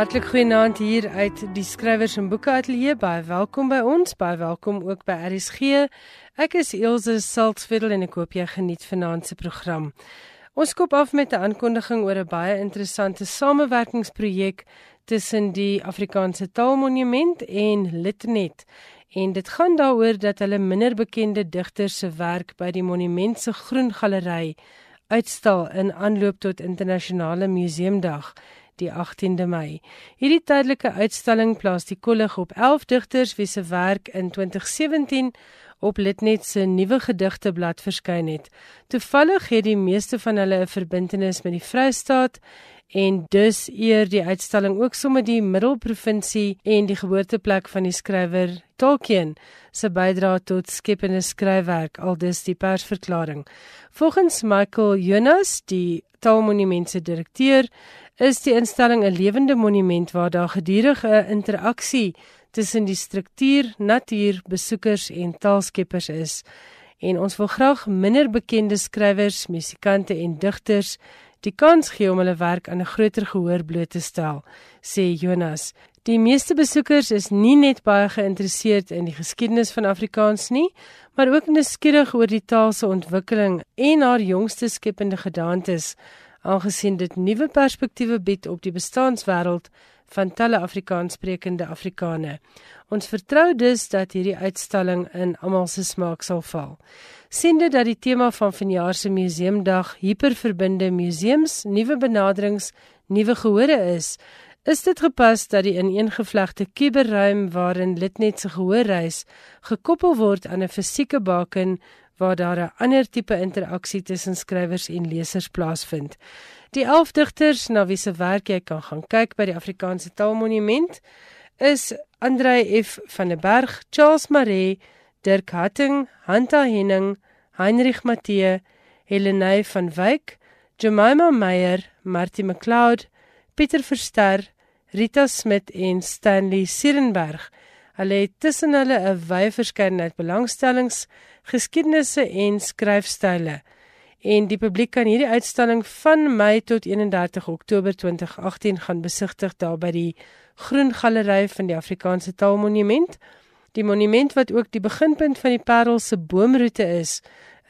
Hartlik goeienaand hier uit die skrywers en boeke ateljee. Baie welkom by ons. Baie welkom ook by RSG. Ek is Elsje Saltzveld en ek hoop jy geniet vanaand se program. Ons skop af met 'n aankondiging oor 'n baie interessante samewerkingsprojek tussen die Afrikaanse Taalmonument en Litnet. En dit gaan daaroor dat hulle minder bekende digters se werk by die monument se groen galery uitstal in aanloop tot internasionale museumdag die 18de Mei. Hierdie tydelike uitstalling plaas die kollig op 11 digters wie se werk in 2017 op Litnet se nuwe gedigteblad verskyn het. Toevallig het die meeste van hulle 'n verbintenis met die Vrystaat en dus eer die uitstalling ook sommer die Middelprovinsie en die geboorteplek van die skrywer Tolkien se bydrae tot skepende skryfwerk aldus die persverklaring. Volgens Michael Jonas, die Taalmonument se direkteur, is die instelling 'n lewende monument waar daar gedurende interaksie tussen die struktuur, natuur, besoekers en taalskeppers is. En ons wil graag minder bekende skrywers, musikante en digters die kans gee om hulle werk aan 'n groter gehoor bloot te stel, sê Jonas. Die meeste besoekers is nie net baie geïnteresseerd in die geskiedenis van Afrikaans nie, maar ook nuuskierig oor die taal se ontwikkeling en haar jongste skepende gedagtes aangesien dit nuwe perspektiewe bied op die bestaanswêreld van talle Afrikaanssprekende Afrikane. Ons vertrou dus dat hierdie uitstalling in almal se smaak sal val. Siende dat die tema van vanjaar se museumdag hiperverbinde museums, nuwe benaderings, nuwe gehore is, is dit gepas dat die ineengevlegte kuberruim waarin Litnet se gehoorreis gekoppel word aan 'n fisieke baken waar daar 'n ander tipe interaksie tussen skrywers en lesers plaasvind. Die 11 digters na wie se werk jy kan gaan kyk by die Afrikaanse Taalmonument is Andrei F van der Berg, Charles Maree, Dirk Hatting, Hanta Henning, Heinrich Matthee, Helene van Wyk, Jemima Meyer, Martie McLeod, Pieter Verster, Rita Smit en Stanley Sierenberg. Hulle het tussen hulle 'n wye verskeidenheid belangstellings, geskiedenisse en skryfstyle. En die publiek kan hierdie uitstalling van Mei tot 31 Oktober 2018 gaan besigtig daar by die Groen Galery van die Afrikaanse Taalmonument. Die monument wat ook die beginpunt van die Parel se boomroete is,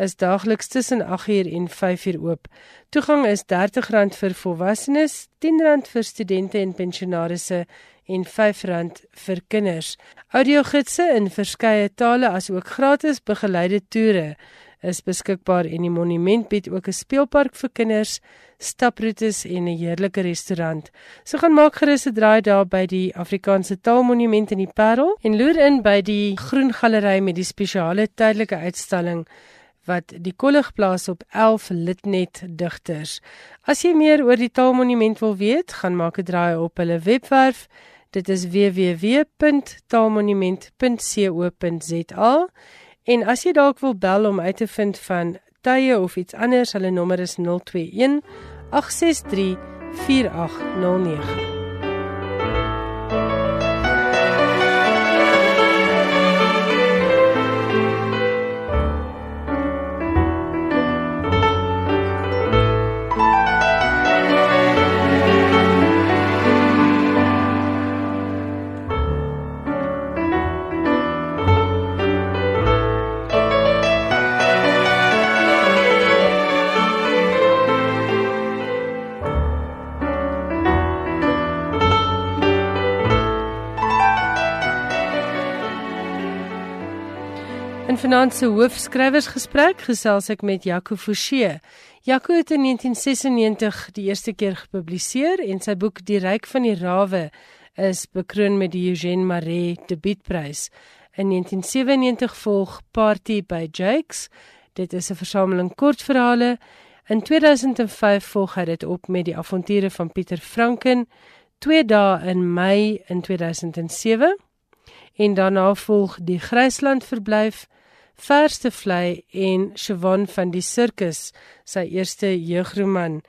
is daagliks tussen 8uur en 5uur oop. Toegang is R30 vir volwassenes, R10 vir studente en pensionaarsse en R5 vir kinders. Audiogidse in verskeie tale asook gratis begeleide toere is beskikbaar en die monument bied ook 'n speelpark vir kinders, staproetes en 'n heerlike restaurant. So gaan maak gerus 'n draai daar by die Afrikaanse Taalmonument in die Parel en loer in by die Groen Galery met die spesiale tydelike uitstalling wat die kollig plaas op 11 Litnet digters. As jy meer oor die Taalmonument wil weet, gaan maak 'n draai op hulle webwerf Dit is www.taalmonument.co.za. En as jy dalk wil bel om uit te vind van tye of iets anders, hulle nommer is 021 863 4809. Vanaand se hoofskrywersgesprek gesels ek met Jaco Forsie. Jaco het in 1996 die eerste keer gepubliseer en sy boek Die ryk van die rawe is bekroon met die Eugène Maree debuutprys. In 1997 volg Party by Jakes. Dit is 'n versameling kortverhale. In 2005 volg hy dit op met die avonture van Pieter Franken. Twee dae in Mei in 2007 en daarna volg die Grysland verblyf Verste vlei en Siobhan van die sirkus, sy eerste jeugroman.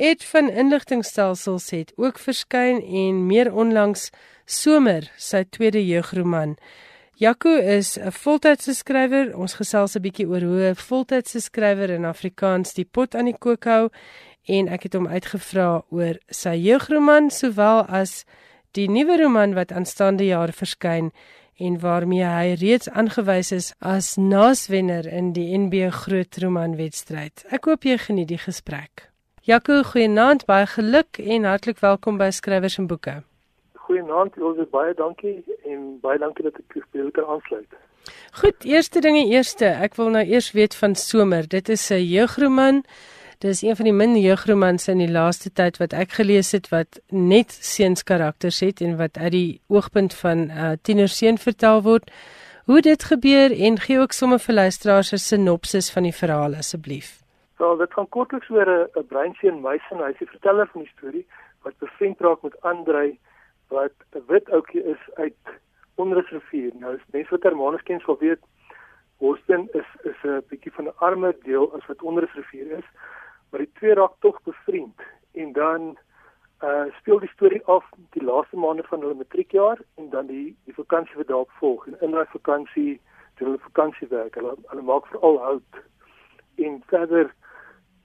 Ed van inligtingstelsels het ook verskyn en meer onlangs Somer, sy tweede jeugroman. Jaco is 'n voltydse skrywer. Ons gesels 'n bietjie oor hoe 'n voltydse skrywer in Afrikaans die pot aan die kook hou en ek het hom uitgevra oor sy jeugroman sowel as die nuwe roman wat aanstaande jaar verskyn en waarmee hy reeds aangewys is as naaswenner in die NB Groot Roman Wedstryd. Ek hoop jy geniet die gesprek. Jaco, goeienaand, baie geluk en hartlik welkom by Skrywers en Boeke. Goeienaand, ons baie dankie en baie dankie dat ek weer kan aansluit. Goed, eerste dinge eerste. Ek wil nou eers weet van Somer. Dit is 'n jeugroman. Dis een van die min jeugromans in die laaste tyd wat ek gelees het wat net seuns karakters het en wat uit die oogpunt van 'n uh, tienerseun vertel word. Hoe dit gebeur en gee ook sommer vir luisteraars 'n sinopsis van die verhaal asseblief. Wel, dit gaan kortliks oor 'n breinseun meisie en hy is die verteller van die storie wat bevriend raak met Andrei wat 'n wit ouetjie is uit Onrusrivier. Nou, as mense wat Hermanus ken, sal weet Houston is is 'n bietjie van 'n armer deel as wat Onrusrivier is maar die twee raak tog bevriend en dan uh speel die storie af die laaste maande van hulle matriekjaar en dan die die vakansie wat daarop volg. En in daai vakansie doen hulle vakansiewerk hulle hulle maak veral hout. En verder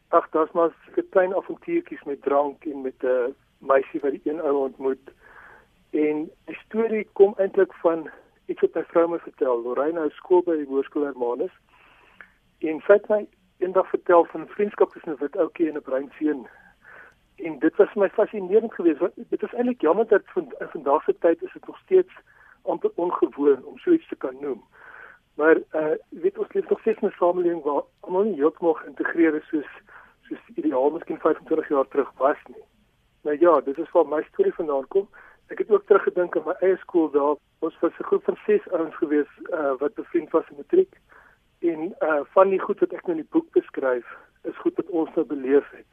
ag daar's maar so klein avontuurtjies met drank en met 'n uh, meisie wat die een ou ontmoet. En die storie kom eintlik van iets wat my vrou my vertel Lorraine hou skool by die hoërskool Hermanus. En sy het my eendag vertel van vriendskap tussen 'n wit ouetjie en 'n bruin seun. En dit was vir my fascinerend geweest. Dit is eintlik jammer dat van in vandag se tyd is dit nog steeds amper ongewoon om so iets te kan noem. Maar uh weet ons leef nog steeds in 'n samelewing waar almal nie heeltemal geïntegreer is soos soos ideaal miskien 25 jaar terug was nie. Maar ja, dit is waar my storie vandaan kom. Ek het ook teruggedink aan my eie skool daar. Ons was 'n groep van 6 ouens gewees uh wat bevriend was in matriek en uh van die goed wat ek nou in die boek beskryf is goed wat ons nou beleef het.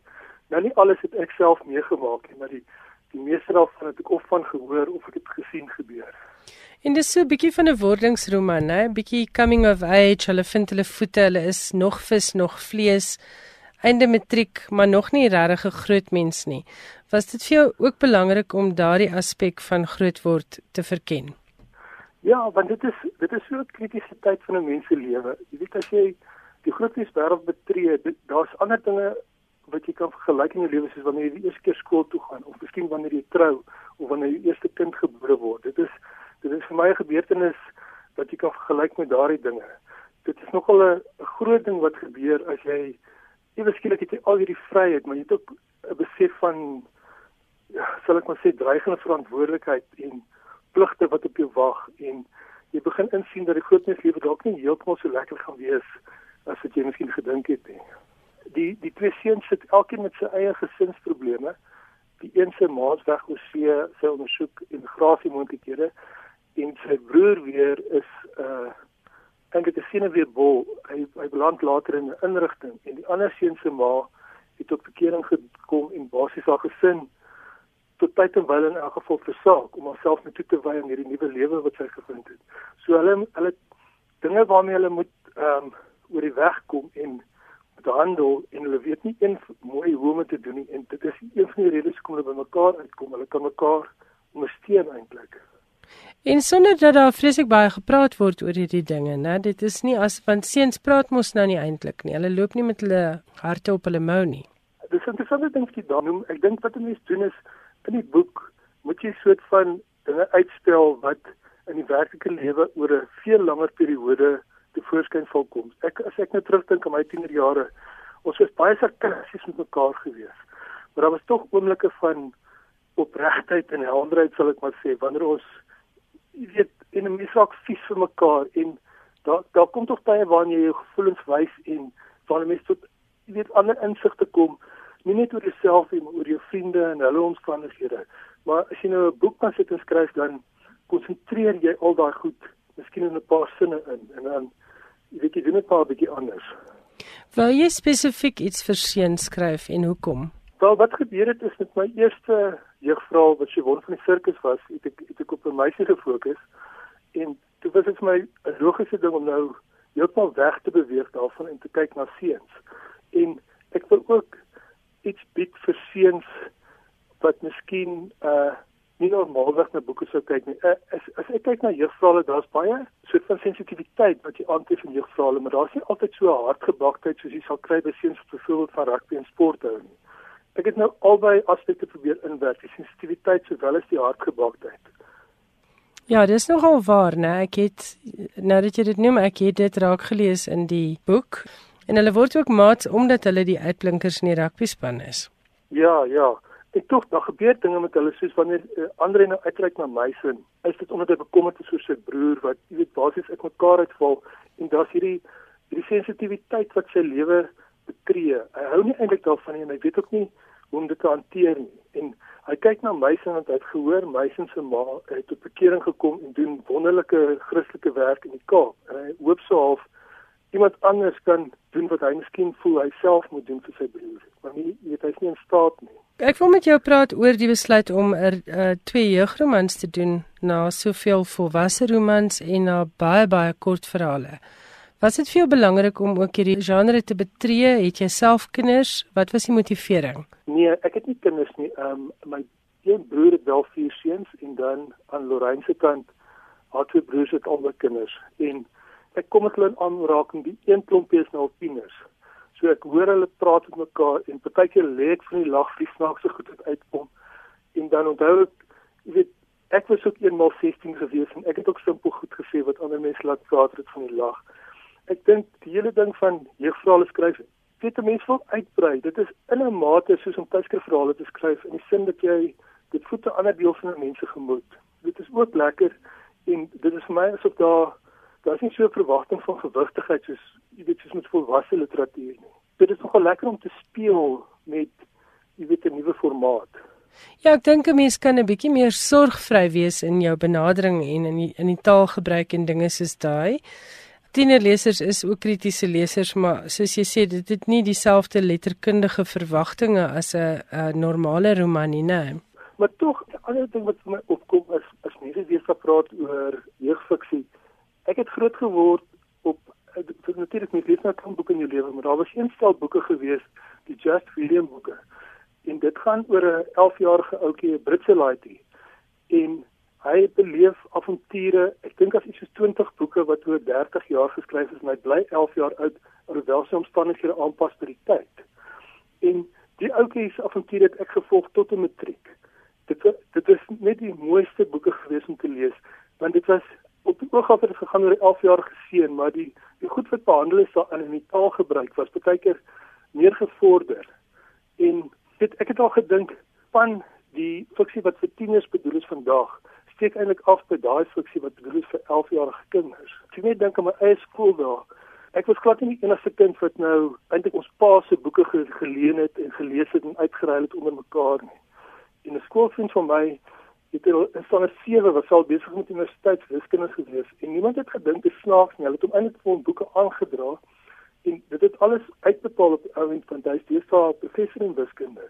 Nou nie alles het ek self meegemaak nie, maar die die meeste daarvan het ek of van gehoor of ek het gesien gebeur. En dis so 'n bietjie van 'n wordingsroman, né? Bietjie coming of age, hulle vind hulle voete, hulle is nog vis, nog vlees. Einde matriek, maar nog nie regtig 'n groot mens nie. Was dit vir jou ook belangrik om daardie aspek van groot word te verken? Ja, want dit is dit is so 'n kritiese tyd van 'n mens se lewe. Jy weet as jy die grootste wêreld betree, daar's ander dinge wat jy kan vergelyk in jou lewe soos wanneer jy die eerste keer skool toe gaan of miskien wanneer jy trou of wanneer jou eerste kind gebore word. Dit is dit is vir my 'n gebeurtenis wat jy kan vergelyk met daardie dinge. Dit is nogal 'n groot ding wat gebeur as jy ewe skielik het jy al hierdie vryheid, maar jy het ook 'n besef van ja, sal ek maar sê dreigende verantwoordelikheid en pligte wat op jou wag en jy begin insien dat die groot mens lewe dalk nie heeltemal so lekker gaan wees as wat jy miskien gedink het nie. Die die twee seuns sit elkeen met sy eie gesinsprobleme. Die een se ma's weg oor see, sy ondersoek immigrasie moontlikhede en sy broer weer is uh dink dit is sien weer bol. Hy hy beland later in 'n inrigting en die ander seun se ma het tot bekering gekom en basies haar gesin tot tyd en wyl in elk geval versaak om homself net toe te wy aan hierdie nuwe lewe wat sy gevind het. So hulle hulle dinge waarmee hulle moet ehm um, oor die weg kom en handel en hulle weet nie een mooi hoe om te doen nie en dit is een van die redes hoekom hulle bymekaar uitkom. Hulle kan mekaar ondersteun eintlik. En sonder dat daar vreeslik baie gepraat word oor hierdie dinge, né? Dit is nie as want seuns praat mos nou nie eintlik nie. Hulle loop nie met hulle harte op hulle mou nie. Dis interessante ding wat jy daar noem. Ek dink wat mense doen is in die boek moet jy soort van dinge uitstel wat in die werklike lewe oor 'n veel langer periode te voorskyn sal kom. Ek as ek nou terugdink aan my tienerjare, ons was baie sarkasties met mekaar gewees. Maar daar was tog oomblikke van opregtheid en helderheid sal ek maar sê wanneer ons jy weet in 'n misak vies vir mekaar en daar daar kom tog baie waarin jy jou gevoelens wys en waar mense tot jy weet ander insigte kom nie net oor jouself nie, maar oor jou vriende en hulle omstandighede. Maar as jy nou 'n boek kan sit en skryf dan konsentreer jy al daai goed miskien in 'n paar sinne in en dan jy weet jy doen dit maar 'n bietjie anders. Wou jy spesifiek iets vir seun skryf en hoekom? Wel wat gebeur het is met my eerste jeugvrou wat sy won van die sirkus was, het ek het ek op 'n meisie gefokus en dit was vir my 'n logiese ding om nou heeltemal weg te beweeg daarvan en te kyk na seuns. En ek wil ook iets bied vir seuns wat miskien uh nie normaalweg na boeke sou kyk nie. Uh, as as ek kyk na jeugvrale, daar's baie soort van sensitiwiteit wat jy aantref in jeugvrale, maar daar's nie altyd so hardgebaktheid soos jy sal kry by seuns wat byvoorbeeld van rugby en sport hou nie. ek het nou albei aspekte probeer inwerk, die sensitiwiteit sowel as die hartgebaaktheid. Ja, dis nogal waar, né? Ek het nou dat jy dit noem, ek het dit raak gelees in die boek en hulle word ook maats omdat hulle die uitblinkers in die rugby span is. Ja, ja. Ek tog daar gebeur dinge met hulle soos wanneer uh, Andre nou uitreik na my sin. Is dit omdat hy bekommerd is oor sy broer wat jy weet basies uit mekaar uitval en daar's hierdie hierdie sensitiwiteit wat sy lewe betree. Hy hou nie eintlik daarvan nie en hy weet ook nie hoe om dit te hanteer nie. En hy kyk na my sin want hy het gehoor my sin se ma het tot bekering gekom en doen wonderlike Christelike werk in die Kaap. En hy hoop so half iemand anders kan doen wat hy miskien voel hy self moet doen vir sy broer. Maar nie weet hy's nie in staat nie. Ek wil met jou praat oor die besluit om 'n er, uh, twee jeugromans te doen na soveel volwasse romans en na baie baie kort verhale. Was dit vir jou belangrik om ook hierdie genre te betree? Het jy self kinders? Wat was die motivering? Nee, ek het nie kinders nie. Ehm um, my een broer het wel vier seuns en dan aan Lorraine se kant haar twee broers het albei kinders en ek kom met hulle in aanraking. Die een klompie is nou al tieners. So ek hoor hulle praat met mekaar en partykeer lê ek van die lag vir snaakse goed wat uitkom. En dan onthou ek, jy weet, ek was ook eenmal 16 gewees en ek het ook simpel goed gesê wat ander mense laat praat het van die lag. Ek dink die hele ding van jeugverhale skryf, weet 'n mens wil uitbrei. Dit is in 'n mate soos om tydskrifverhale te skryf in die sin dat jy dit voet 'n ander deel van 'n mens se gemoed. Dit is ook lekker en dit is vir my asof daar daar's nie so 'n verwagting van gewigtigheid soos jy weet soos met volwasse literatuur nie. Dit is nogal lekker om te speel met jy weet 'n nuwe formaat. Ja, ek dink 'n mens kan 'n bietjie meer sorgvry wees in jou benadering en in die, in die taalgebruik en dinge soos daai. Tienerlesers is ook kritiese lesers, maar soos jy sê, dit het nie dieselfde letterkundige verwagtinge as 'n normale roman nie, né? Maar tog, 'n ander ding wat vir my opkom is as mense weer gepraat oor jeugfiksie ek het groot geword op vir natuurlik nie lees nou kan boeke in jou lewe maar daar was een stel boeke gewees die Just William boeke. En dit gaan oor 'n 11 jarige ouetjie 'n Britse laaitie. En hy beleef avonture ek dink as iets soos 20 boeke wat oor 30 jaar geskryf is en hy bly 11 jaar oud alhoewel sy omstandighede aanpas by die tyd. En die ouetjie se avonture het ek gevolg tot 'n matriek. Dit dit is net die mooiste boeke gewees om te lees want dit was op die oog af het dit gegaan oor 'n 11 jaar geseën, maar die die goed wat behandel is daar in die taalgebruik was baie keer meer gevorder. En dit ek het al gedink van die fiksie wat vir tieners bedoel is vandag steek eintlik af by daai fiksie wat bedoel is vir 11 jarige kinders. Ek sien net dink aan my eie skool daar. Ek was glad nie die enigste kind wat nou eintlik ons pa se boeke geleen het en gelees het en uitgeruil het onder mekaar nie. En 'n skoolvriend van my het hulle in standaard 7 was al besig met universiteitswiskunde gewees en niemand het gedink dit snaaks nie. Hulle het hom eintlik vir boeke aangedra en dit het alles uitbepaal op die ouend van hy daar professor in wiskunde.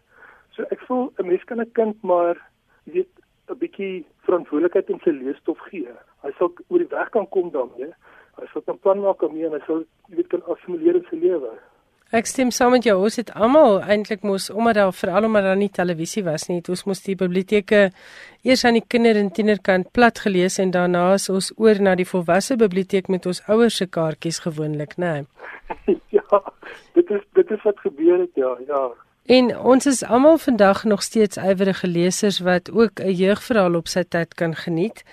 So ek voel 'n mens kan 'n kind maar weet 'n bietjie verantwoordelikheid in sy leesstof gee. Hy sal oor die weg kan kom daarmee. Hy sal 'n plan maak om mee en hy sal weet kan assimileer in sy lewe. Ek stem saam met jou. Ons het almal eintlik mos omdat daar veral omdat daar nie televisie was nie, het ons mos die biblioteke eers aan die kinder en tienerkant plat gelees en daarna is ons oor na die volwasse biblioteek met ons ouers se kaartjies gewoonlik, né? Nee. ja, dit is dit is wat gebeur het, ja, ja. En ons is almal vandag nog steeds ywerige lesers wat ook 'n jeugverhaal op sy tyd kan geniet.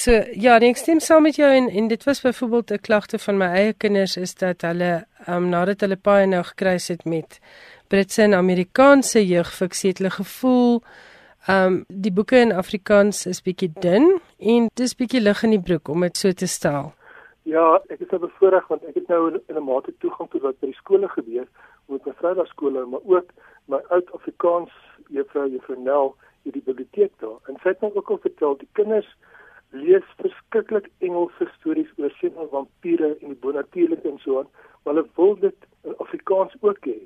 So ja, ek stem saam met jou en en dit was byvoorbeeld 'n klagte van my eie kinders is dat hulle um, nadat hulle paai nou gekruis het met Britse en Amerikaanse jeugfiksie het hulle gevoel um die boeke in Afrikaans is bietjie dun en dis bietjie lig in die broek om dit so te stel. Ja, ek is bevoorreg want ek het nou in 'n mate toegang tot wat by die skole gebeur met my Vrydaagskole, maar ook my oud Afrikaans juffrou Juffrou Nel in die biblioteek daar. En sy het my ook al vertel die kinders lees verskriklik Engelse stories oor sewe vampiere en die bonatuurlike en so aan, maar hulle wil dit in Afrikaans ook hê.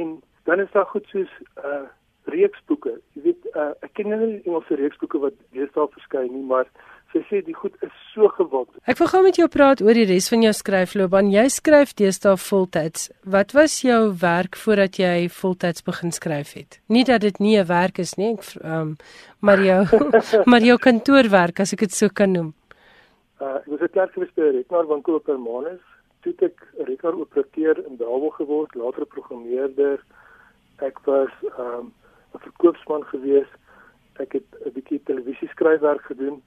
En dan is daar goed soos uh reeksboeke. Jy weet, uh ek ken nie die Engelse reeksboeke wat deesdae verskyn nie, maar sy sê die goed is so gewild. Ek wil gou met jou praat oor die res van jou skryfloopbaan. Jy skryf deesdae voltyds. Wat was jou werk voordat jy voltyds begin skryf het? Nie dat dit nie 'n werk is nie, ek um maar jou maar jou kantoorwerk as ek dit so kan noem. Uh ek was 'n klerk vir Spirit, maar van Koop per Manus, toe ek rekenaar operateur in Dawel geword, later 'n programmeerder Ek was ehm, 'n um, verkoopsman gewees. Ek het 'n bietjie televisie skryfwerk gedoen.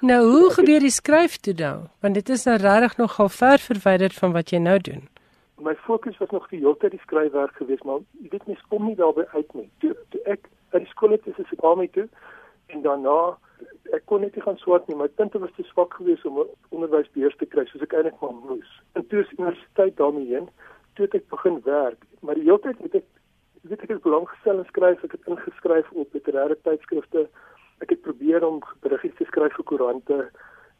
Nou, hoe gebeur die skryf toe nou? Want dit is nou regtig nogal ver verwyder van wat jy nou doen. My fokus was nog die hele tyd die skryfwerk gewees, maar jy weet mens kom nie daarby uit nie. Toe, toe ek uit die skool het, is ek daarmee toe en daarna ek kon net nie gaan swat nie. My punte was te swak geweest om onderwysbeurs te kry soos ek eintlik maar moes. En toe is universiteit daarmee heen, toe het ek begin werk, maar die hele tyd het ek weet ek het belang gestel en skryf, ek het ingeskryf op literêre tydskrifte. Ek het probeer om berigte te skryf vir koerante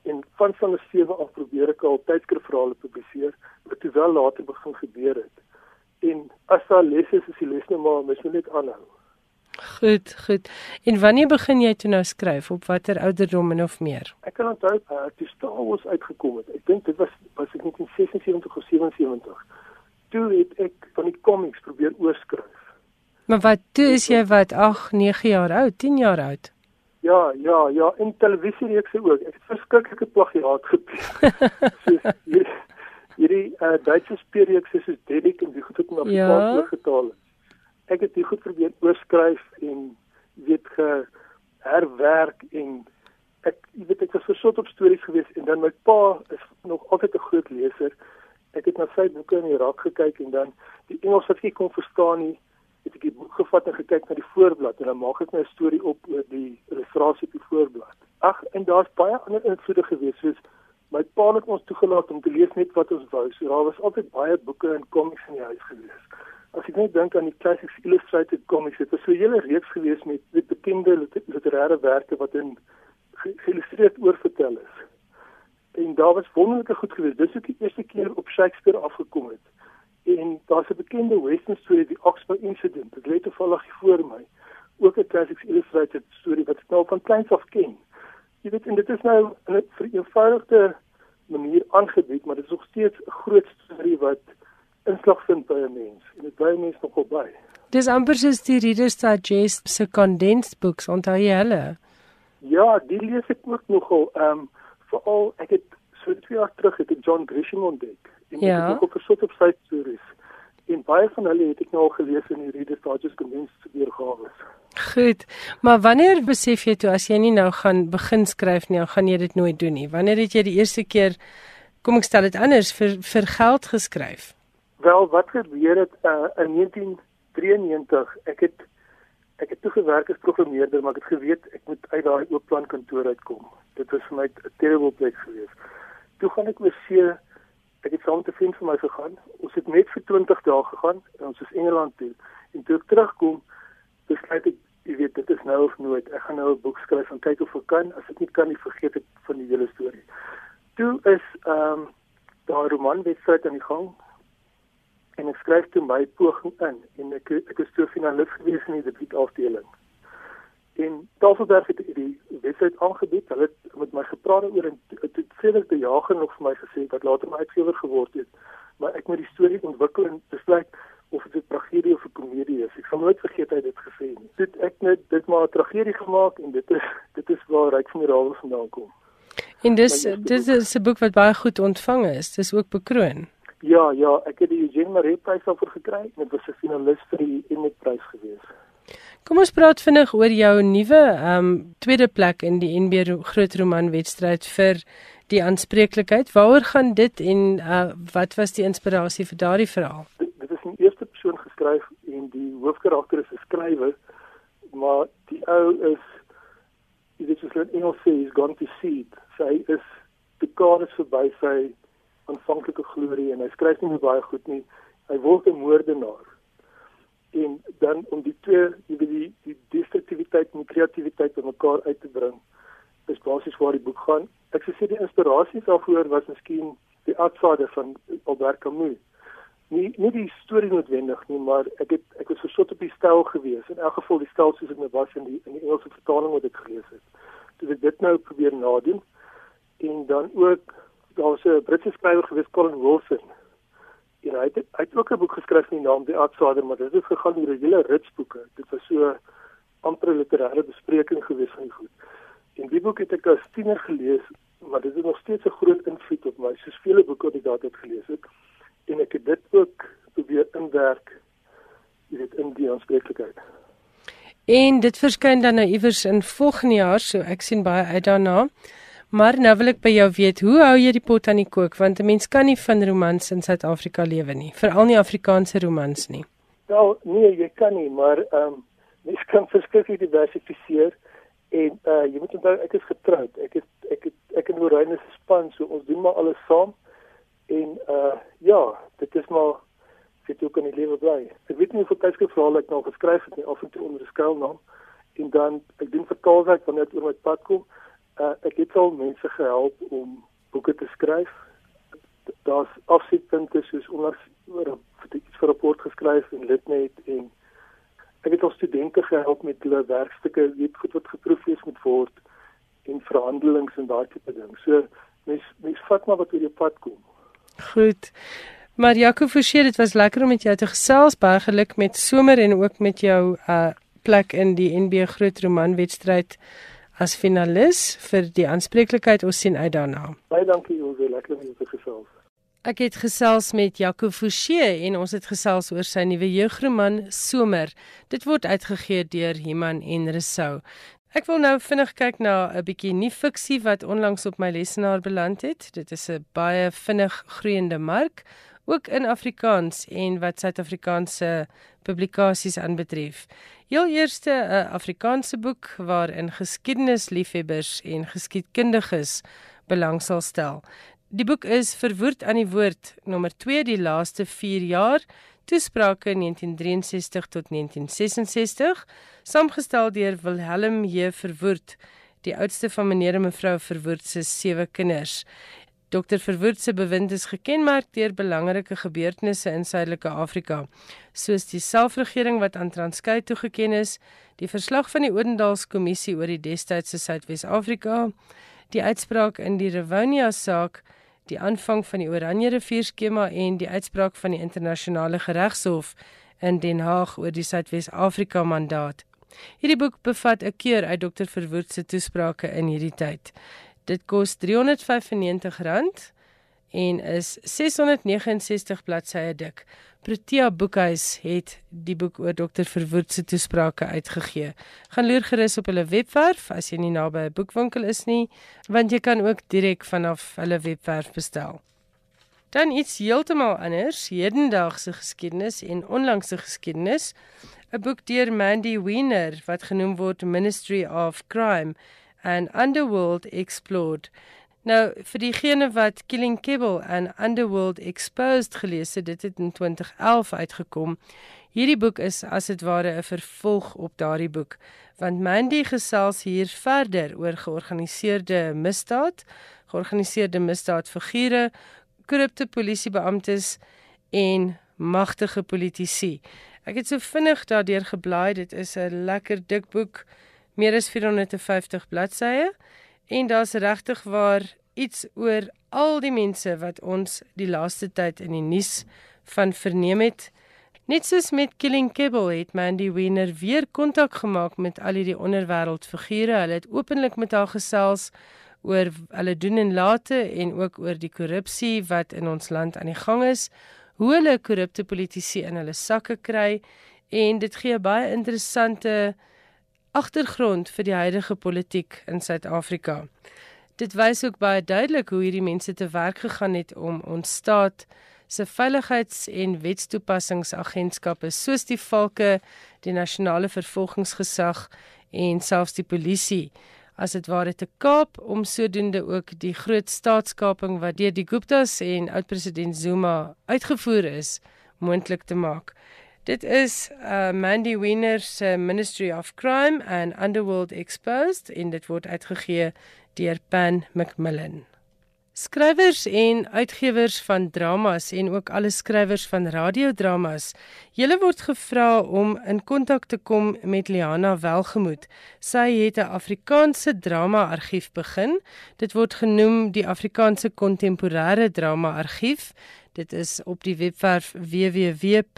en van van die sewe af probeer ek al tydskrifverhale publiseer, wat toe wel later begin gebeur het. En as daar lesse is, is die lesse nou maar mens moet net aanhou. Goed, goed. En wanneer begin jy toe nou skryf op watter ouderdom en of meer? Ek kan onthou uh, toe Star Wars uitgekom het. Ek dink dit was was ek net in 76 of 77. Toe het ek van die comics probeer oorskryf. Maar wat toe is jy wat 8, 9 jaar oud, 10 jaar oud? Ja, ja, ja, in televisiereekse ook. Ek het verskriklike plagiaat gepleeg. soos hierdie hierdie uh, Duitse speelreekse soos Dedek en die goed het in Afrikaans ja. oorgetaal. Ek het dit goed probeer oorskryf en weet ge herwerk en ek weet ek was versot op stories gewees en dan my pa is nog altyd 'n groot leser. Ek het na sy boeke in Irak gekyk en dan die Engels wat ek kon verstaan nie het ek die boek gevat en gekyk na die voorblad en dan maak ek my storie op oor die illustrasie op die voorblad. Ag, en daar's baie ander invloede gewees soos my pa het ons toegelaat om te lees net wat ons wou. So daar was altyd baie boeke en komiks in die huis gewees. As ek net dink aan die Classics Illustrated Comics, dit was so 'n hele reeks gewees met met bekende literêre werke wat in geïllustreerd oorvertel is. En daar was wonderlike goed gewees. Dis ook die eerste keer op Shakespeare afgekom het en daar's 'n bekende western storie die Oxford incident. Dit lê toevallig voor my. Ook 'n classics illustrated storie wat ek nou van kleins af ken. Jy weet en dit is nou 'n vereenvoudigde manier aangebied maar dit is nog steeds 'n groot storie wat inslag vind by 'n mens. En dit bly mense nogal by. Dis amper soos die Reader's Digest se condensed books onthou jy hulle? Ja die lees ek ook nogal ehm um, veral ek het so 2 jaar terug het ek John Grisham ontdek. En ja. ek het ook versot op sy stories. En baie van hulle het ek nou al gelees in die Reader's Digest Condensed weergawe. Goed. Maar wanneer besef jy toe as jy nie nou gaan begin skryf nie, gaan jy dit nooit doen nie. Wanneer het jy die eerste keer kom ek stel dit anders vir vir geld geskryf? Wel, wat gebeur het uh, in 1993? Ek het ek het toe gewerk as programmeerder, maar ek het geweet ek moet uit daai oop plan kantoor uitkom. Dit was vir my 'n terrible plek geweest. Toe gaan ek oor see ek het saam met 'n vriend van my gegaan. Ons het net vir 20 dae gegaan ons is Engeland toe. En toe ek terugkom, besluit ek, jy weet, dit is nou of nooit. Ek gaan nou 'n boek skryf en kyk of ek kan. As ek nie kan nie, vergeet ek van die hele storie. Toe is ehm um, daai romanwedstryd aan die gang. En ek skryf toe my poging in en ek ek is toe finalis gewees in die debuutafdeling. En Tafelberg het die wedstryd aangebied. Hulle het met my gepraat oor en dit Frederik de Jager nog vir my gesê dat later my uitgewer geword het. Maar ek moet die storie ontwikkel en besluit of dit 'n tragedie of 'n komedie is. Ek sal nooit vergeet hy dit gesê nie. Dit ek net dit maar 'n tragedie gemaak en dit is dit is waar Ryk van die Rawels vandaan kom. En dis dis is 'n boek wat baie goed ontvang is. Dis ook bekroon. Ja, ja, ek het die Eugene Maree prys daarvoor gekry en dit was 'n finalis vir die Emmet prys geweest. Kom ons praat vinnig oor jou nuwe ehm um, tweede plek in die NB groot roman wedstryd vir die aanspreeklikheid. Waaroor gaan dit en uh, wat was die inspirasie vir daardie verhaal? Dit, dit is in eerste persoon geskryf en die hoofkarakter is 'n skrywer, maar die ou is dit is net Engels sê he's gone to seed. Sy is die kar is verby sy aanvanklike glorie en hy skryf nie baie goed nie. Hy word 'n moordenaar en dan om die twee die die, die destruktiwiteit en kreatiwiteit bymekaar uit te bring is basies waar die boek gaan. Ek sou sê die inspirasie daarvoor was miskien die outsider van Albert Camus. Nie nie die storie noodwendig nie maar ek het ek was versot op die styl gewees. In elk geval die styl soos ek nou was in die in die Engelse vertaling wat ek gelees het. Dus ek dit nou probeer nadoen en dan ook daar was 'n Britse skrywer gewees Colin Wilson En hy het hy het ook 'n boek geskryf met die naam Die Outsider, maar dit het gegaan oor 'n hele rits boeke. Dit was so amper 'n literêre bespreking gewees van die goed. En die boek het ek as tiener gelees, maar dit het nog steeds 'n groot invloed op my, soos vele boeke wat ek daardie gelees het. En ek het dit ook probeer inwerk jy weet in die aanspreeklikheid. En dit verskyn dan nou iewers in volgende jaar, so ek sien baie uit daarna. Maar nou wil ek by jou weet, hoe hou jy die pot aan die kook want 'n mens kan nie van romans in Suid-Afrika lewe nie, veral nie Afrikaanse romans nie. Wel, nee, jy kan nie, maar ehm um, mens kan verskeie diversifiseer en uh jy moet onthou ek is getroud. Ek het ek het ek en Lorraine is span, so ons doen maar alles saam. En uh ja, dit is maar dit ook in die lewe bly. Ek weet nie of ek tydskrif verhaal ek nou geskryf het nie, af en toe onder 'n skuilnaam en dan ek doen vertaalwerk wanneer dit oor my pad kom uh, ek het al mense gehelp om boeke te skryf. Daar's afsitpunte soos onder oor 'n vir rapport geskryf en litnet en ek het al studente gehelp met hulle werkstukke, weet goed wat geproeflees moet word en verhandelings en daai tipe ding. So mens mens vat maar wat oor jou pad kom. Goed. Maar Jaco Forsie, dit was lekker om met jou te gesels. Baie geluk met somer en ook met jou uh plek in die NB Groot Roman wedstryd as finalis vir die aanspreeklikheid ons sien uit daarna. Baie dankie ons wil lekker met julle gesels. Ek het gesels met Jaco Forsie en ons het gesels oor sy nuwe jeugroman Somer. Dit word uitgegee deur Iman en Resou. Ek wil nou vinnig kyk na 'n bietjie nuwe fiksie wat onlangs op my lesenaar beland het. Dit is 'n baie vinnig groeiende mark ook in Afrikaans en wat Suid-Afrikaanse publikasies aanbetref. Heel eerste 'n Afrikaanse boek waarin geskiedenisliefhebbers en geskiedkundiges belang sal stel. Die boek is Verwoerd aan die woord nommer 2 die laaste 4 jaar toesprake 1963 tot 1966 saamgestel deur Wilhelm J Verwoerd die oudste van meneer en mevrou Verwoerd se sewe kinders Dr Verwoerd se bewind is gekenmerk deur belangrike gebeurtenisse in Suidelike Afrika, soos die selfregering wat aan Transkei toegeken is, die verslag van die Odendals kommissie oor die destydse Suidwes-Afrika, die uitspraak in die Rivonia saak, die aanvang van die Oranje rivier skema en die uitspraak van die internasionale geregshof in Den Haag oor die Suidwes-Afrika mandaat. Hierdie boek bevat 'n keur uit Dr Verwoerd se toesprake in hierdie tyd. Dit kos R395 en is 669 bladsye dik. Protea Boekhuis het die boek oor Dr Verwoerd se toesprake uitgegee. Gaan loer gerus op hulle webwerf as jy nie naby 'n boekwinkel is nie, want jy kan ook direk vanaf hulle webwerf bestel. Dan iets heeltemal anders, hedendaagse geskiedenis en onlangse geskiedenis. 'n Boek deur Mandy Wiener wat genoem word Ministry of Crime and Underworld Explored. Nou vir diegene wat Killing Kibble and Underworld Exposed gelees het, dit het in 2011 uitgekom. Hierdie boek is as dit ware 'n vervolg op daardie boek, want Mandy gesels hier verder oor georganiseerde misdaad, georganiseerde misdaadfigure, korrupte polisiebeamptes en magtige politici. Ek het so vinnig daardeur geblaai, dit is 'n lekker dik boek meer as 450 bladsye en daar's regtig waar iets oor al die mense wat ons die laaste tyd in die nuus van verneem het. Net soos met Killing Kibble het Mandy Wiener weer kontak gemaak met al die onderwêreldfigure. Hulle het openlik met haar gesels oor hulle doen en late en ook oor die korrupsie wat in ons land aan die gang is, hoe hulle korrupte politici in hulle sakke kry en dit gee baie interessante agtergrond vir die huidige politiek in Suid-Afrika. Dit wys ook baie duidelik hoe hierdie mense te werk gegaan het om ons staat se veiligheids- en wetstoepassingsagentskappe soos die Valke, die nasionale vervolgingsgesag en selfs die polisie as dit ware te kaap om sodoende ook die groot staatskaping wat deur die Guptas en oud-president Zuma uitgevoer is moontlik te maak. Dit is uh, Mandy Wiener se Ministry of Crime and Underworld Exposed en dit word uitgegee deur Pan Macmillan. Skrywers en uitgewers van dramas en ook alle skrywers van radiodramas, julle word gevra om in kontak te kom met Liana Welgemoed. Sy het 'n Afrikaanse drama argief begin. Dit word genoem die Afrikaanse kontemporêre drama argief. Dit is op die webwerf www.akda.co.za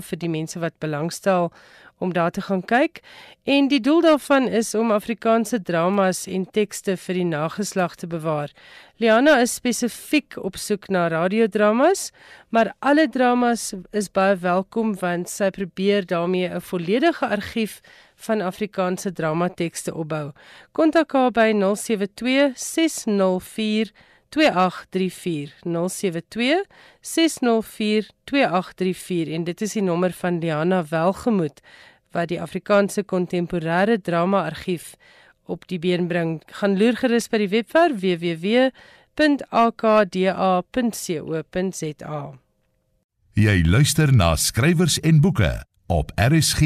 vir die mense wat belangstel om daar te gaan kyk en die doel daarvan is om Afrikaanse dramas en tekste vir die nageslag te bewaar. Liana is spesifiek op soek na radiodramas, maar alle dramas is baie welkom want sy probeer daarmee 'n volledige argief van Afrikaanse dramatekste opbou. Kontak haar by 072 604 2834 072 604 2834 en dit is die nommer van Diana Welgemoed wat die Afrikaanse kontemporêre drama argief op die been bring. Gaan loer gerus by die webwerf www.akda.co.za. Jy luister na skrywers en boeke op RSG.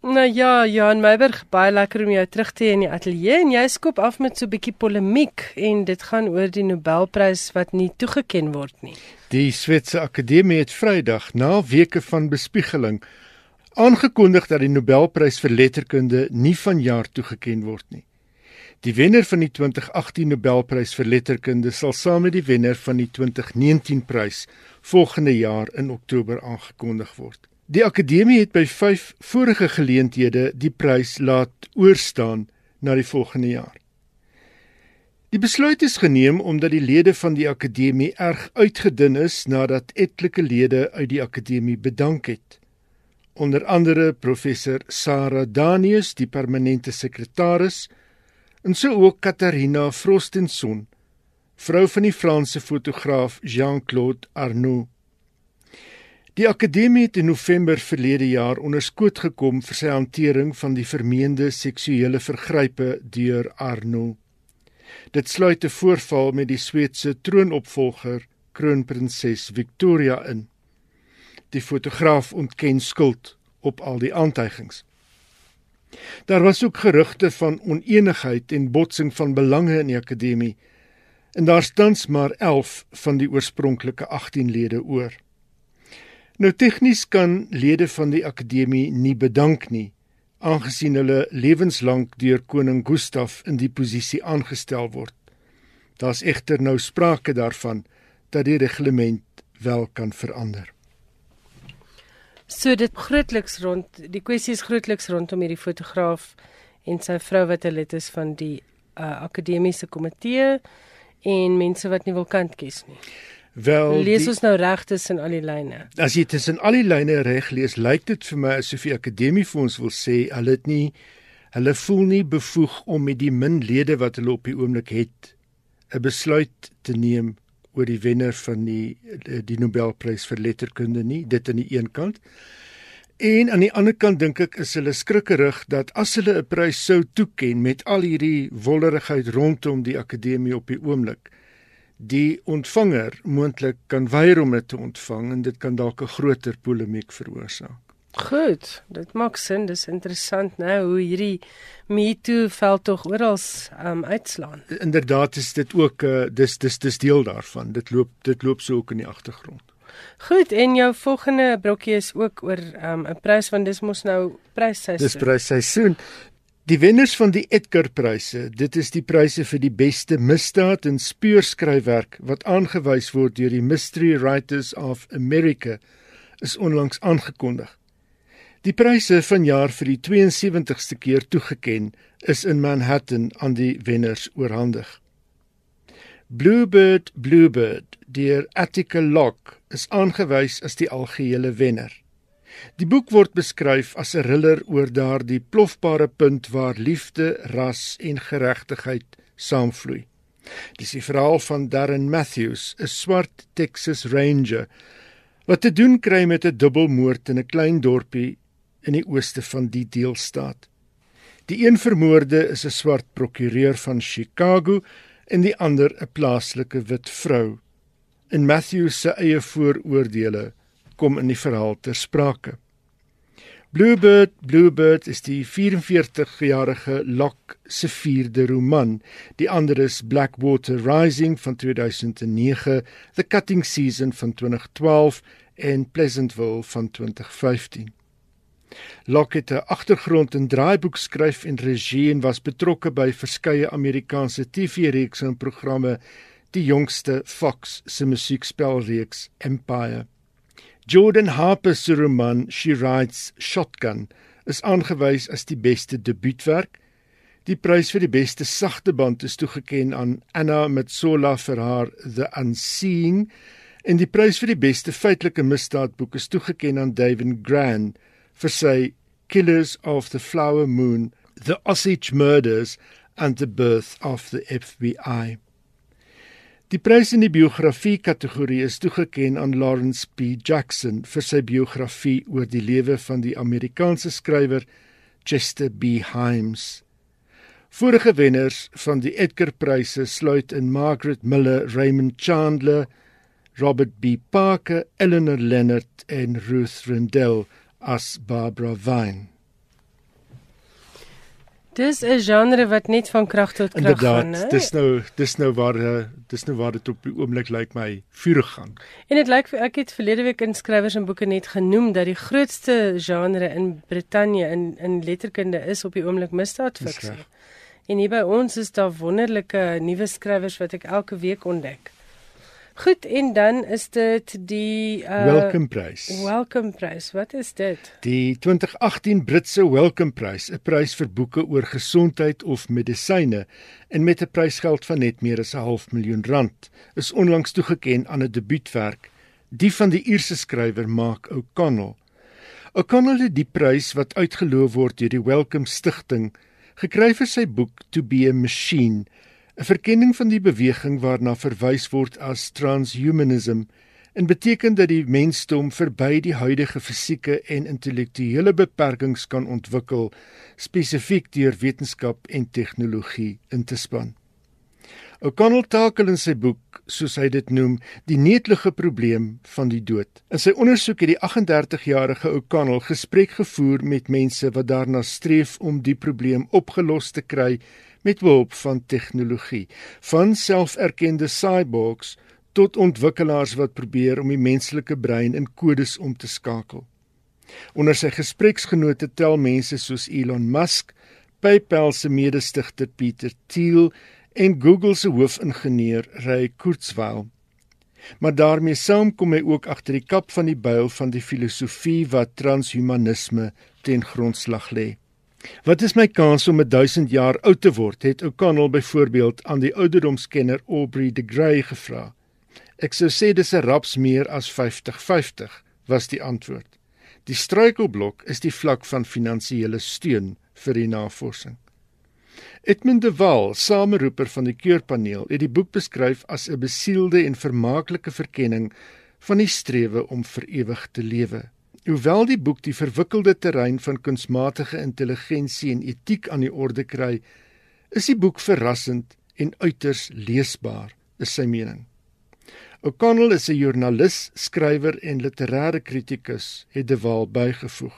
Nou ja, Jan Meiberg, baie lekker om jou terug te hê in die ateljee en jy skop af met so 'n bietjie polemiek en dit gaan oor die Nobelprys wat nie toegeken word nie. Die Switserse Akademie het Vrydag na weke van bespiegeling aangekondig dat die Nobelprys vir letterkunde nie vanjaar toegeken word nie. Die wenner van die 2018 Nobelprys vir letterkunde sal saam met die wenner van die 2019 prys volgende jaar in Oktober aangekondig word. Die akademie het by 5 vorige geleenthede die prys laat oorstaan na die volgende jaar. Die besluit is geneem omdat die lede van die akademie erg uitgedun is nadat etlike lede uit die akademie bedank het. Onder andere professor Sarah Danius, die permanente sekretaris, en so ook Katarina Frostenson, vrou van die Franse fotograaf Jean-Claude Arnault. Die akademie het in November verlede jaar onderskoot gekom vir sy hantering van die vermeende seksuele vergrype deur Arno. Dit sluit 'n voorval met die Sweedse troonopvolger, kroonprinses Victoria in. Die fotograaf ontken skuld op al die aantuigings. Daar was ook gerugte van oneenigheid en botsing van belange in die akademie en daar staan maar 11 van die oorspronklike 18 lede oor. Nou tegnies kan lede van die akademie nie bedank nie, aangesien hulle lewenslank deur koning Gustaf in die posisie aangestel word. Daar's egter nou sprake daarvan dat die reglement wel kan verander. So dit grootliks rond die kwessie is grootliks rondom hierdie fotograaf en sy vrou wat 'n lid is van die uh, akademiese komitee en mense wat nie wil kant kies nie. Wel lees die, ons nou reg tussen al die lyne. As jy tussen al die lyne reg lees, lyk dit vir my asof die akademie vir ons wil sê hulle het nie hulle voel nie bevoeg om met die min lede wat hulle op die oomblik het 'n besluit te neem oor die wenner van die die Nobelprys vir letterkunde nie, dit aan die een kant. En aan die ander kant dink ek is hulle skrikkerig dat as hulle 'n prys sou toeken met al hierdie wollerigheid rondom die akademie op die oomblik, die ontvanger moontlik kan weier om dit te ontvang en dit kan dalk 'n groter polemiek veroorsaak. Goed, dit maak sin, dis interessant nou hoe hierdie MeToo veld tog oral um uitslaan. Inderdaad is dit ook 'n uh, eh, dis dis dis deel daarvan. Dit loop dit loop so ook in die agtergrond. Goed, en jou volgende brokkie is ook oor um 'n prys want dis mos nou prysseisoen. Dis prysseisoen. Die wenners van die Edgar-pryse, dit is die pryse vir die beste misdaad en speurskryfwerk wat aangewys word deur die Mystery Writers of America, is onlangs aangekondig. Die pryse vanjaar vir die 72ste keer toegeken is in Manhattan aan die wenners oorhandig. Bluebird Bluebird deur Attica Locke is aangewys as die algehele wenner. Die boek word beskryf as 'n thriller oor daardie plofbare punt waar liefde, ras en geregtigheid saamvloei. Dis die verhaal van Darren Matthews, 'n swart Texas Ranger wat te doen kry met 'n dubbelmoord in 'n klein dorpie in die ooste van die deelstaat. Die een vermoorde is 'n swart prokureur van Chicago en die ander 'n plaaslike wit vrou. In Matthews se eie vooroordeele kom in die verhaal ter sprake. Bluebird Bluebird is die 44-jarige Locke se vierde roman. Die ander is Blackwater Rising van 2009, The Cutting Season van 2012 en Pleasantville van 2015. Locke het 'n agtergrond in draaiboekskryf en regie en was betrokke by verskeie Amerikaanse TV-reekse en programme, die jongste Fox se musiekspelreeks Empire. Jordan Harper se roman She Rides Shotgun is aangewys as die beste debuutwerk. Die prys vir die beste sagte band is toegekend aan Anna Metsola vir haar The Unseeing en die prys vir die beste feitelike misdaadboek is toegekend aan David Gran vir sy Killers of the Flower Moon, The Osage Murders and the Birth of the FBI. Die prys in die biografie kategorie is toegekend aan Lawrence P. Jackson vir sy biografie oor die lewe van die Amerikaanse skrywer Chester B. Himes. Vorige wenners van die Edgar-pryse sluit in Margaret Miller, Raymond Chandler, Robert B. Parker, Eleanor Leonard en Ruth Rendell as Barbara Vine. Dis 'n genre wat net van krag tot krag Inderdaad, gaan, né? dis nou dis nou waar eh, dis nou waar dit op die oomblik lyk my vurig gaan. En dit lyk ek het verlede week in skrywers en boeke net genoem dat die grootste genre in Brittanje in in letterkunde is op die oomblik misdaadfiksie. En hier by ons is daar wonderlike nuwe skrywers wat ek elke week ontdek. Goed, en dan is dit die uh Welcome Prys. Welcome prys. Wat is dit? Die 2018 Britse Wellcome Prys, 'n prys vir boeke oor gesondheid of medisyne en met 'n prysgeld van net meer as 'n half miljoen rand, is onlangs toegekend aan 'n debuutwerk, die van die Ierse skrywer Mark O'Connell. O'Connell het die prys wat uitgeloof word deur die Wellcome Stichting gekry vir sy boek To be a Machine, 'n verkenning van die beweging waarna verwys word as transhumanism en beteken dat die mensdom verby die huidige fisieke en intellektuele beperkings kan ontwikkel spesifiek deur wetenskap en tegnologie in te span. O'Connell takel in sy boek, soos hy dit noem, die netelige probleem van die dood. In sy ondersoek het die 38-jarige O'Connell gesprek gevoer met mense wat daarna streef om die probleem opgelos te kry met behulp van tegnologie, van selferkende cyborgs tot ontwikkelaars wat probeer om die menslike brein in kodes om te skakel. Onder sy gespreksgenote tel mense soos Elon Musk, PayPal se mede-stigter Peter Thiel en Google se hoofingenieur Ray Kurzweil. Maar daarmee saam kom hy ook agter die kap van die byl van die filosofie wat transhumanisme ten grondslag lê. Wat is my kans om 1000 jaar oud te word? Het O'Connell byvoorbeeld aan die ouderdomskenner Aubrey de Grey gevra. Ek sou sê dis 'n raps meer as 50-50, was die antwoord. Die struikelblok is die vlak van finansiële steun vir die navorsing. Edmund de Waal, sameroeper van die keurpaneel, het die boek beskryf as 'n besielde en vermaaklike verkenning van die strewe om vir ewig te lewe. Hoewel die boek die verwikkelde terrein van kunsmatige intelligensie en etiek aan die orde kry, is die boek verrassend en uiters leesbaar, is sy mening. O'Connell is 'n joernalis, skrywer en literêre kritikus, het De Waal bygevoeg.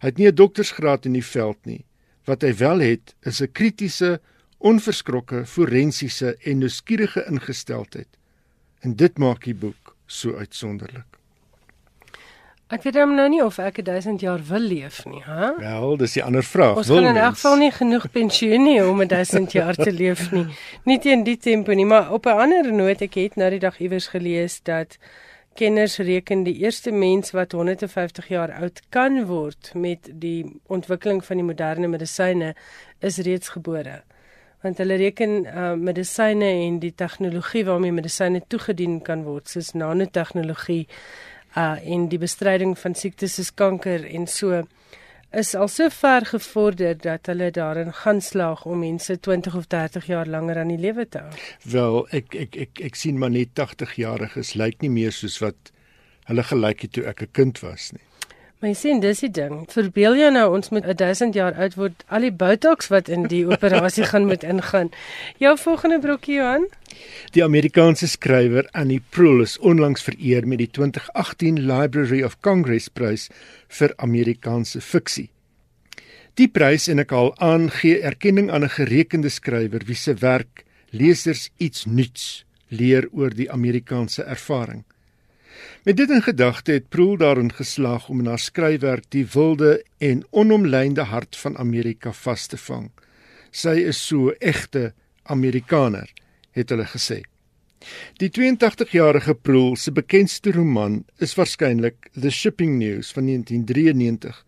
Hy het nie 'n doktorsgraad in die veld nie. Wat hy wel het, is 'n kritiese, onverskrokke, forensiese en nuuskierige ingesteldheid. En dit maak die boek so uitsonderlik. Ek weet hom nou nie of ek 1000 jaar wil leef nie, hè? Wel, dis die ander vraag. Ons kan in elk geval nie genoeg pensioen hê om 1000 jaar te leef nie. Nie teen die tempo nie, maar op 'n ander noot ek het nou die dag iewers gelees dat kenners reken die eerste mens wat 150 jaar oud kan word met die ontwikkeling van die moderne medisyne is reeds gebore. Want hulle reken uh, medisyne en die tegnologie waarmee medisyne toegedien kan word, soos nanotegnologie uh en die bestryding van siektes soos kanker en so is al so ver gevorder dat hulle daarin gaan slaag om mense 20 of 30 jaar langer aan die lewe te hou. Wel, ek ek ek ek sien maar net 80 jariges lyk nie meer soos wat hulle gelyk het toe ek 'n kind was nie. Maar jy sien, dis die ding. Verbeel jou nou ons moet 1000 jaar oud word, al die botox wat in die operasie gaan moet ingaan. Jou volgende brokkie Johan? Die Amerikaanse skrywer Annie Proulx is onlangs vereer met die 2018 Library of Congress prys vir Amerikaanse fiksie. Die prys en ek haal aan gee erkenning aan 'n gerekende skrywer wie se werk lesers iets nuuts leer oor die Amerikaanse ervaring. Met dit in gedagte het Proul daarin geslaag om in haar skryfwerk die wilde en onomlynde hart van Amerika vas te vang. Sy is so egte Amerikaner, het hulle gesê. Die 82-jarige Proul se bekendste roman is waarskynlik The Shipping News van 1993.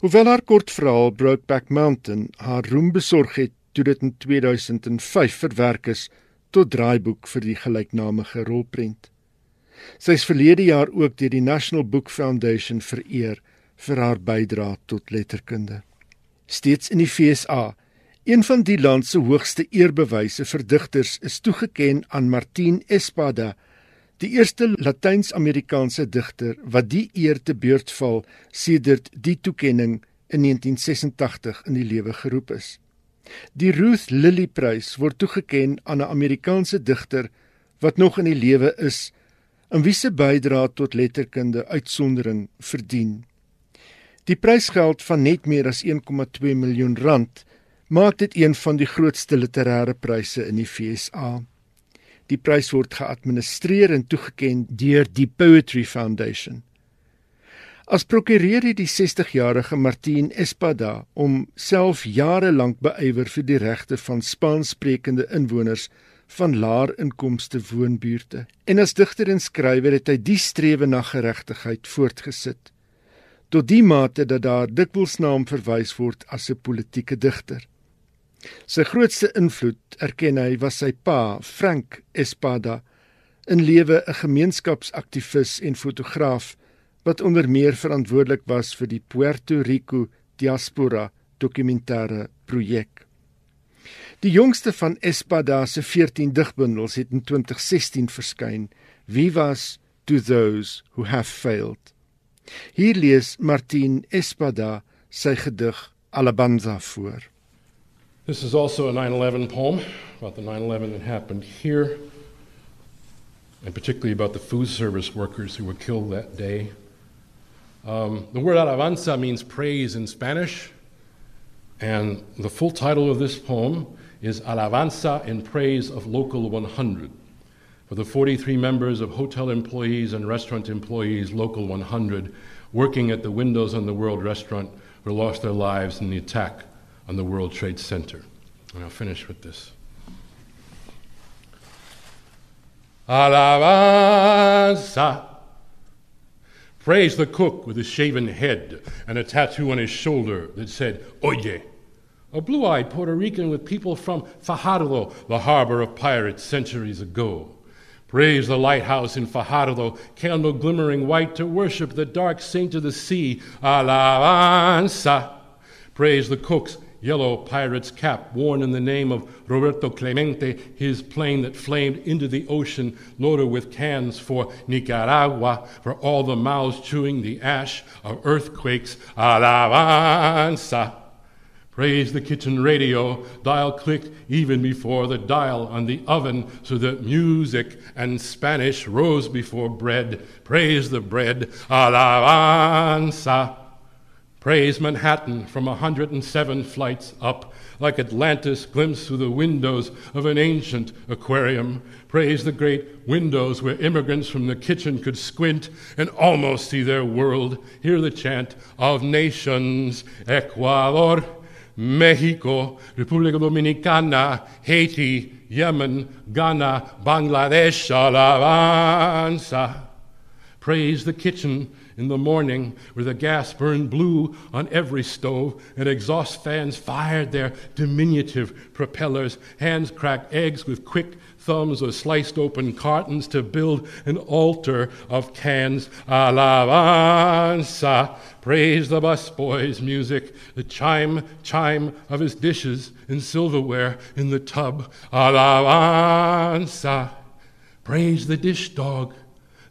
Hoewel haar kortverhaal Brokeback Mountain haar roem besorg het toe dit in 2005 verwerk is tot draaiboek vir die gelyknamige rolprent. Sy is verlede jaar ook deur die National Book Foundation vereer vir haar bydrae tot letterkunde. Steeds in die FSA Een van die land se hoogste eerbewyse vir digters is toegeken aan Martin Espada, die eerste Latyns-Amerikaanse digter wat die eer te beurt val sedert die toekenning in 1986 in die lewe geroep is. Die Ruth Lilly Prys word toegeken aan 'n Amerikaanse digter wat nog in die lewe is en wie se bydrae tot letterkunde uitsondering verdien. Die prysgeld van net meer as 1,2 miljoen rand maak dit een van die grootste literêre pryse in die FSA. Die prys word geadministreer en toegeken deur die Poetry Foundation. As prokureur het die 60-jarige Martin Espada om self jare lank beywer vir die regte van Spaanssprekende inwoners van laer inkomste woonbuurte. En as digter en skrywer het hy die strewe na geregtigheid voortgesit tot die mate dat daar dikwels na hom verwys word as 'n politieke digter. Sy grootste invloed, erken hy, was sy pa, Frank Espada, in lewe 'n gemeenskapsaktivis en fotograaf wat onder meer verantwoordelik was vir die Puerto Rico diaspora dokumentêre projek. Die jongste van Espada se 14 digbundels het in 2016 verskyn. To those who have failed? Hier lees Martin Espada sy gedig Alabanza voor. This is also a 9 11 poem about the 9 11 that happened here, and particularly about the food service workers who were killed that day. Um, the word alabanza means praise in Spanish, and the full title of this poem is Alabanza in Praise of Local 100. For the 43 members of hotel employees and restaurant employees, Local 100, working at the windows on the World Restaurant, who lost their lives in the attack on the World Trade Center. And I'll finish with this. Alabanza. Praise the cook with a shaven head and a tattoo on his shoulder that said, Oye. A blue eyed Puerto Rican with people from Fajardo, the harbor of pirates centuries ago. Praise the lighthouse in Fajardo, candle glimmering white to worship the dark saint of the sea, Alabanza. Praise the cooks yellow pirate's cap worn in the name of Roberto Clemente, his plane that flamed into the ocean, loaded with cans for Nicaragua, for all the mouths chewing the ash of earthquakes. Alabanza. Praise the kitchen radio, dial clicked even before the dial on the oven, so that music and Spanish rose before bread. Praise the bread, alabanza. Praise Manhattan from 107 flights up, like Atlantis glimpsed through the windows of an ancient aquarium. Praise the great windows where immigrants from the kitchen could squint and almost see their world. Hear the chant of nations Ecuador, Mexico, República Dominicana, Haiti, Yemen, Ghana, Bangladesh, Alabanza. Praise the kitchen in the morning where the gas burned blue on every stove and exhaust fans fired their diminutive propellers. Hands cracked eggs with quick thumbs or sliced open cartons to build an altar of cans. Alabanza. Praise the busboy's music, the chime, chime of his dishes and silverware in the tub. Alabanza. Praise the dish dog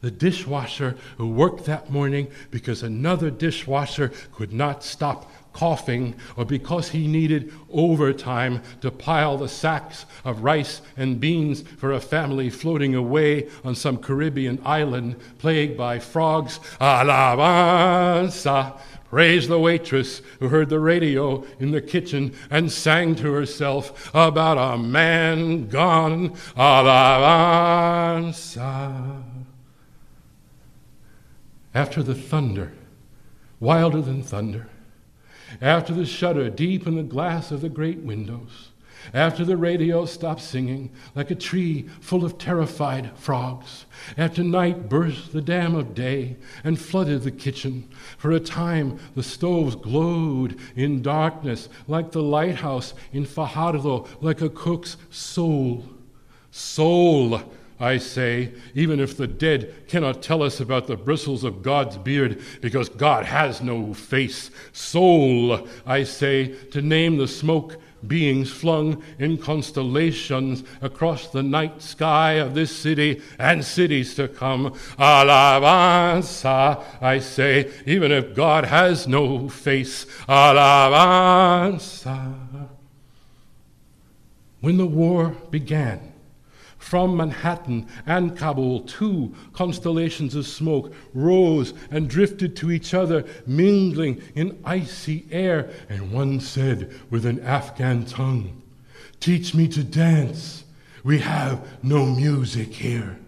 the dishwasher who worked that morning because another dishwasher could not stop coughing or because he needed overtime to pile the sacks of rice and beans for a family floating away on some Caribbean island plagued by frogs. Alabanza. Praise the waitress who heard the radio in the kitchen and sang to herself about a man gone. Alabanza. After the thunder, wilder than thunder, after the shudder deep in the glass of the great windows, After the radio stopped singing, like a tree full of terrified frogs, after night burst the dam of day and flooded the kitchen, for a time the stoves glowed in darkness like the lighthouse in Fajardo, like a cook's soul. Soul, I say, even if the dead cannot tell us about the bristles of God's beard, because God has no face. Soul, I say, to name the smoke beings flung in constellations across the night sky of this city and cities to come. Alabanza, I say, even if God has no face. Alabanza. When the war began, from Manhattan and Kabul, two constellations of smoke rose and drifted to each other, mingling in icy air. And one said with an Afghan tongue, Teach me to dance. We have no music here.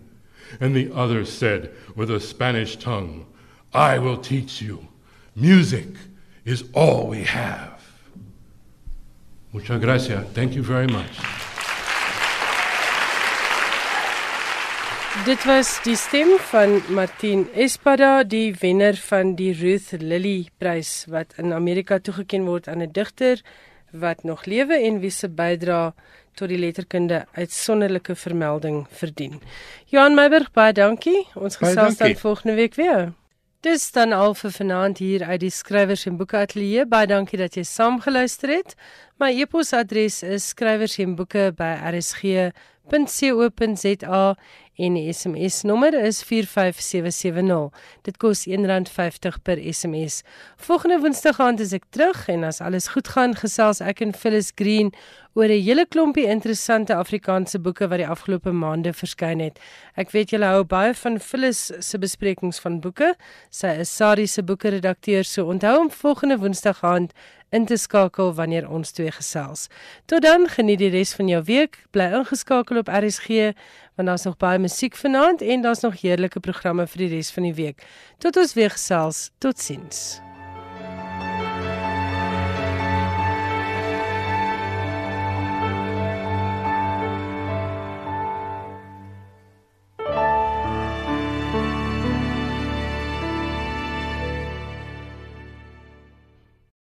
And the other said with a Spanish tongue, I will teach you. Music is all we have. Muchas gracias. Thank you very much. Dit was die stem van Martin Espada, die wenner van die Ruth Lilly Prys wat in Amerika toegekend word aan 'n digter wat nog lewe en wie se bydrae tot die letterkunde uitsonderlike vermelding verdien. Johan Meiburg, baie dankie. Ons gesels dan volgende week weer. Dis dan al vir vanaand hier uit die skrywers en boeke ateljee. Baie dankie dat jy saamgeluister het. My e-posadres is skrywers en die SMS nommer is 45770. Dit kos R1.50 per SMS. Volgende Woensdag aand is ek terug en as alles goed gaan, gesels ek en Phyllis Green oor 'n hele klompie interessante Afrikaanse boeke wat die afgelope maande verskyn het. Ek weet julle hou baie van Phyllis se besprekings van boeke. Sy is Sari se boeke redakteur, so onthou om volgende Woensdag aand in te skakel wanneer ons twee gesels. Tot dan, geniet die res van jou week. Bly ingeskakel op RSG want daar's nog baie musiek vanaand en daar's nog heerlike programme vir die res van die week. Tot ons weer gesels. Totsiens.